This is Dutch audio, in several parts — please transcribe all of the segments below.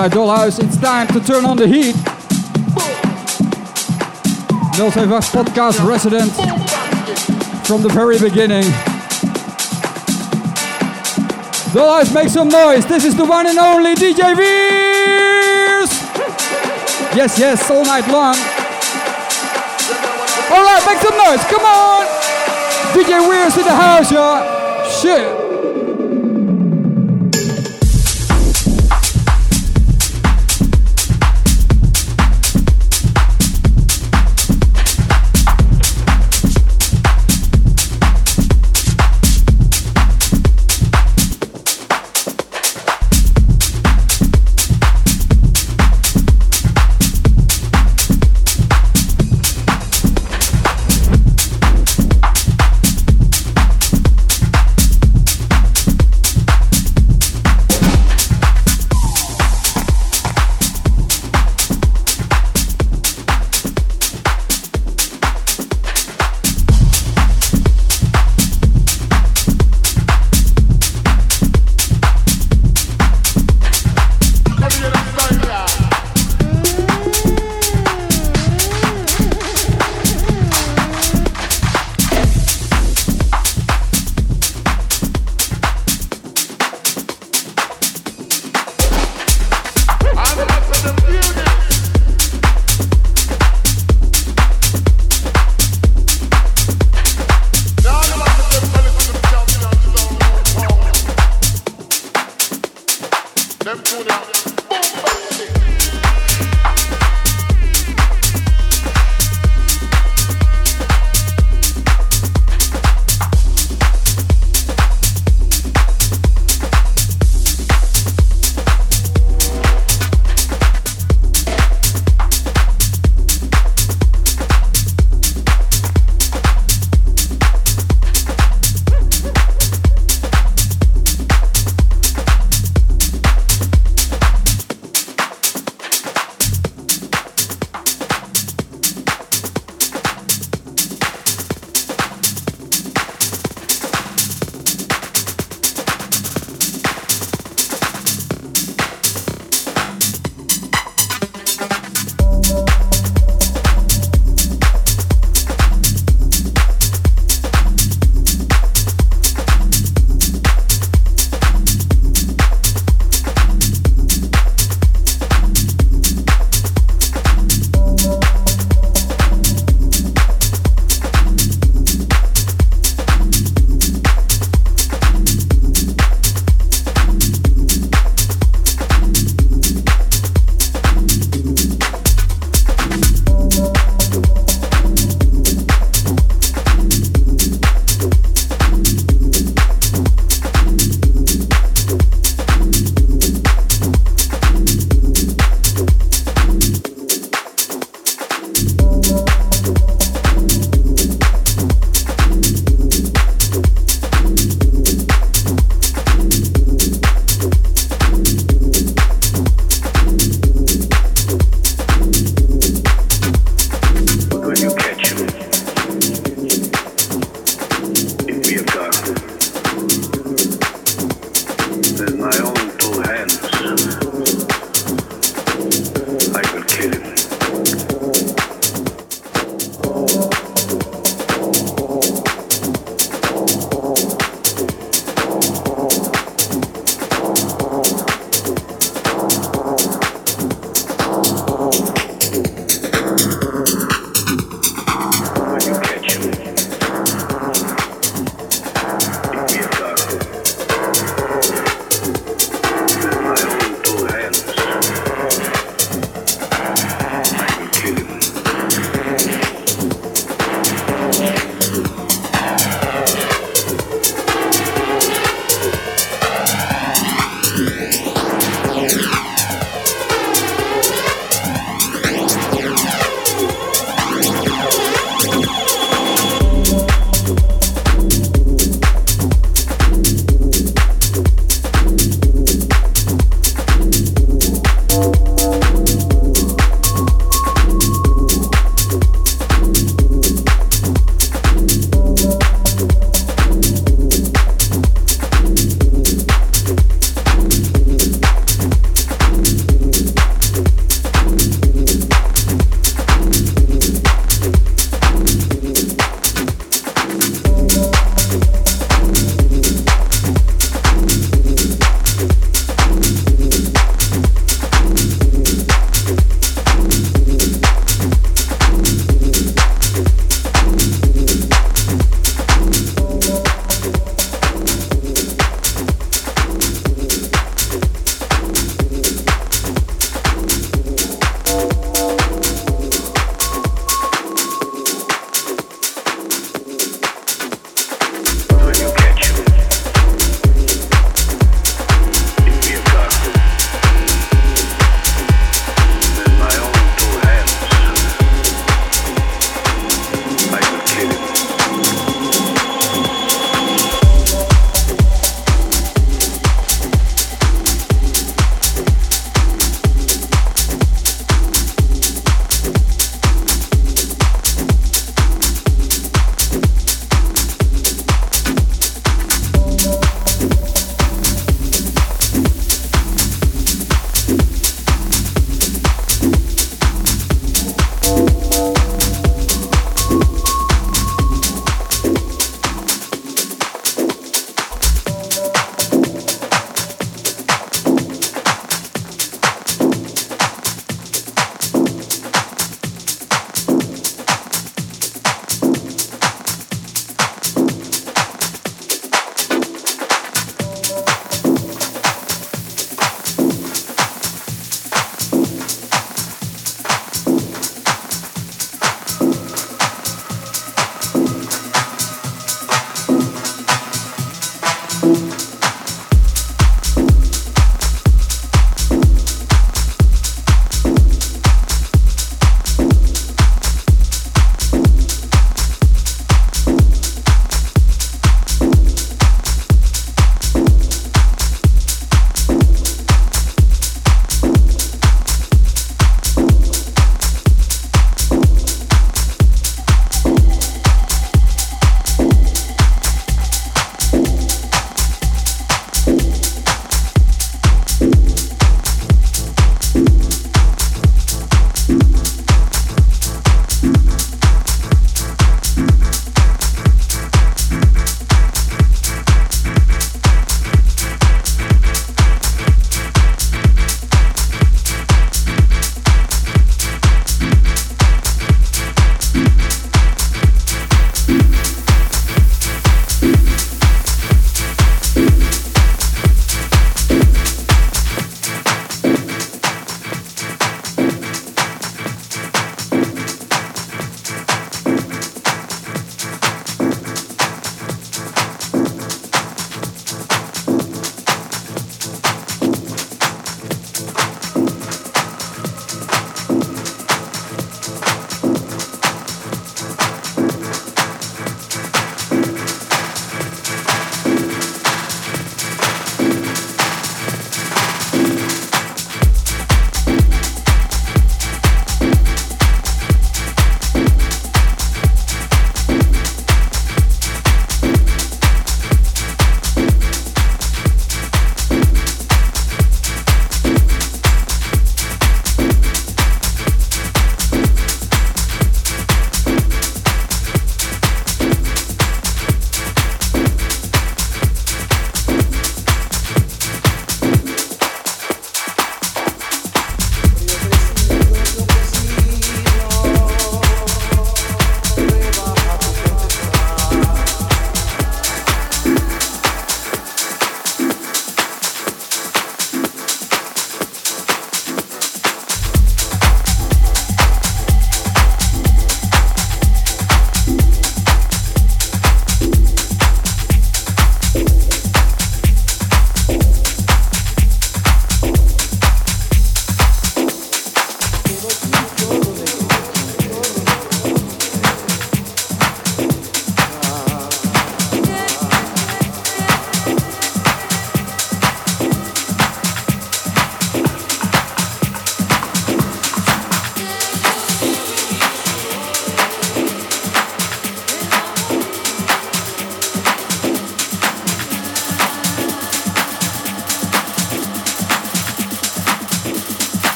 Alright, Dollhouse, it's time to turn on the heat. 075 podcast resident from the very beginning. Dollhouse, make some noise. This is the one and only DJ Veers. Yes, yes, all night long. Alright, make some noise. Come on. DJ Weir's in the house, y'all. Shit.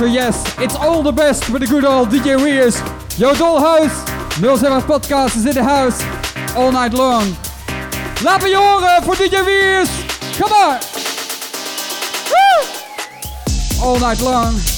Oh yes, it's all the best with the good old DJ Rears. Yo Dollhouse, 07 Podcast is in the house all night long. Laat me horen voor DJ Rears. Come on. All night long.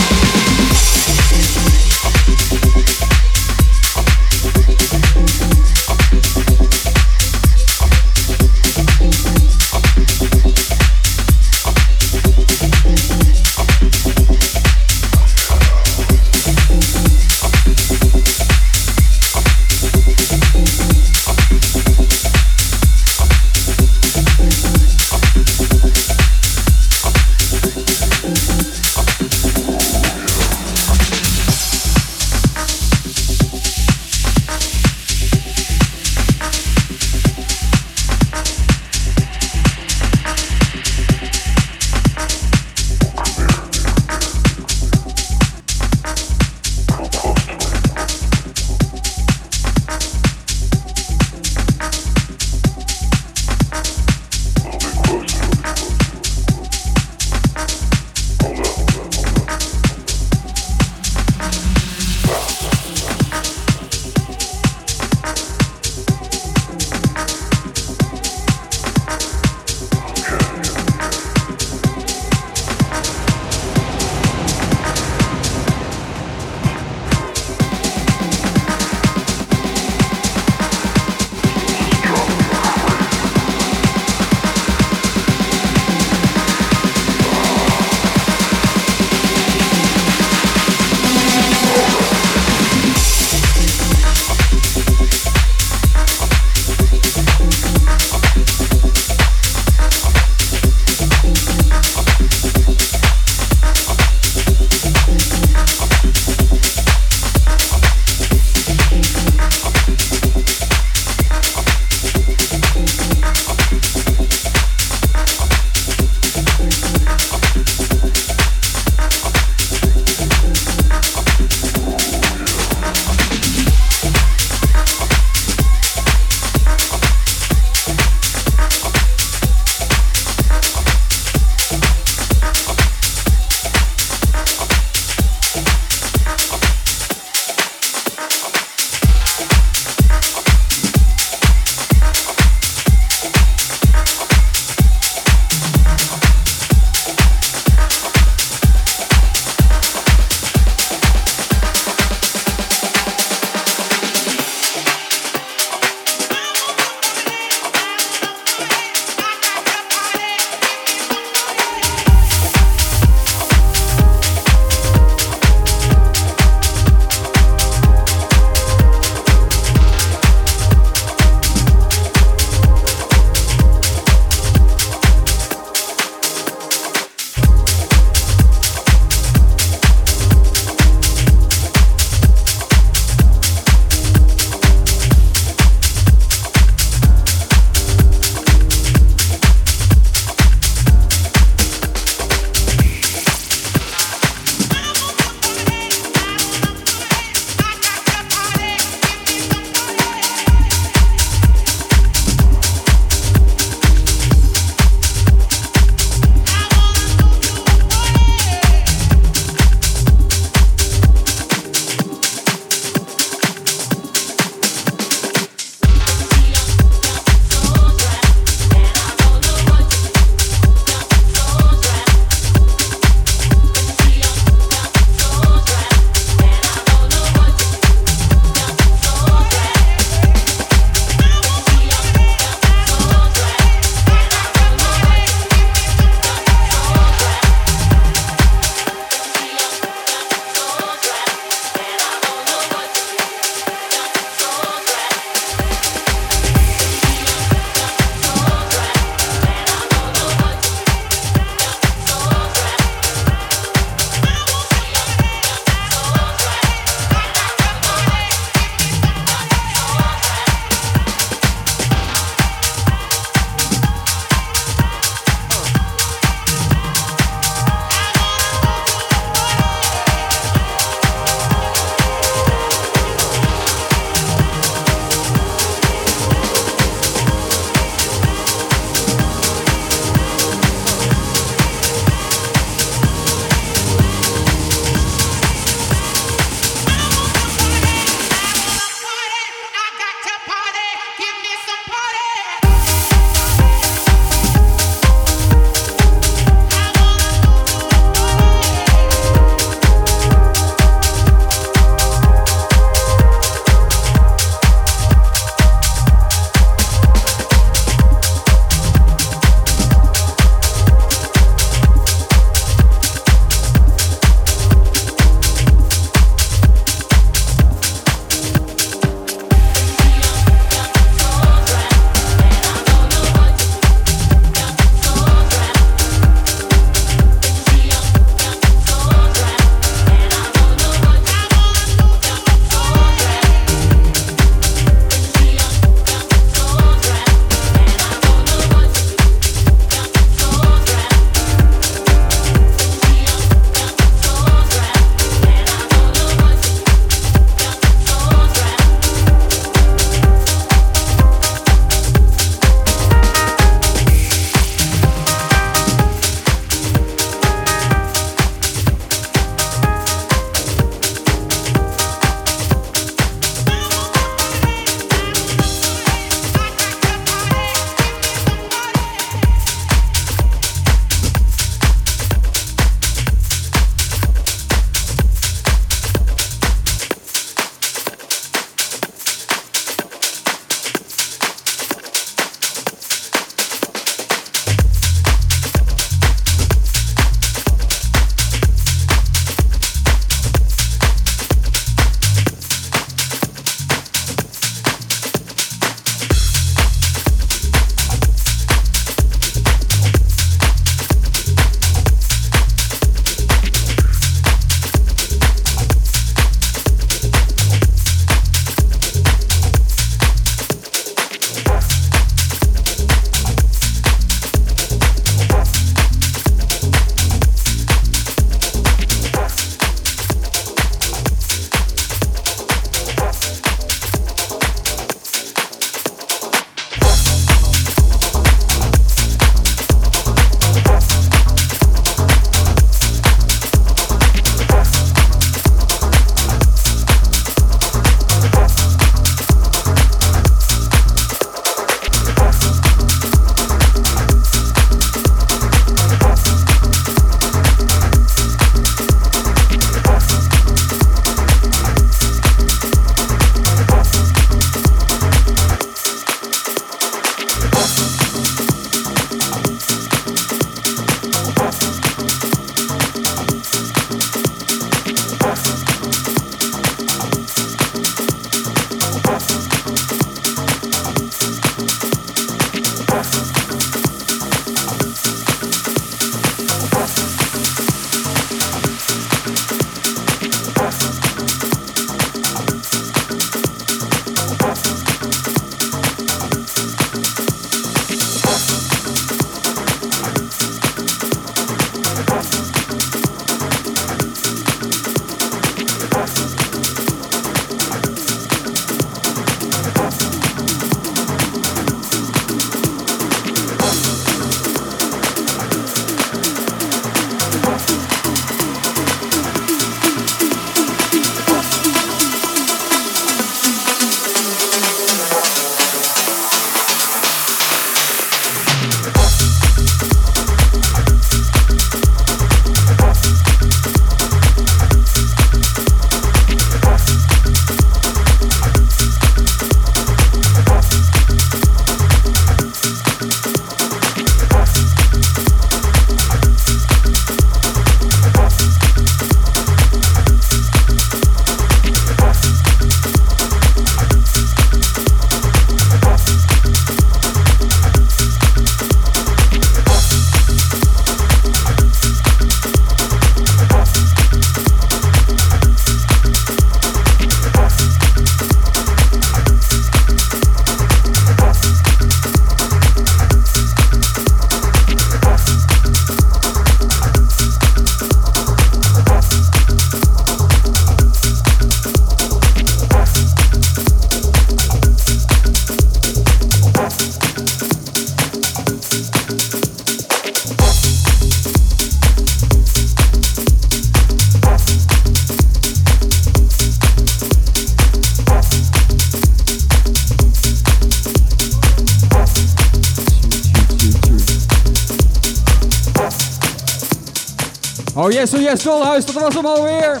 Yes, oh yes, Dollhouse, dat was hem alweer.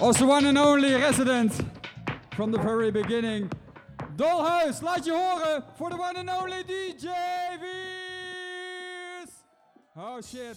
Was the one and only resident from the very beginning. Dollhouse, laat je horen voor the one and only DJ Vies. Oh shit.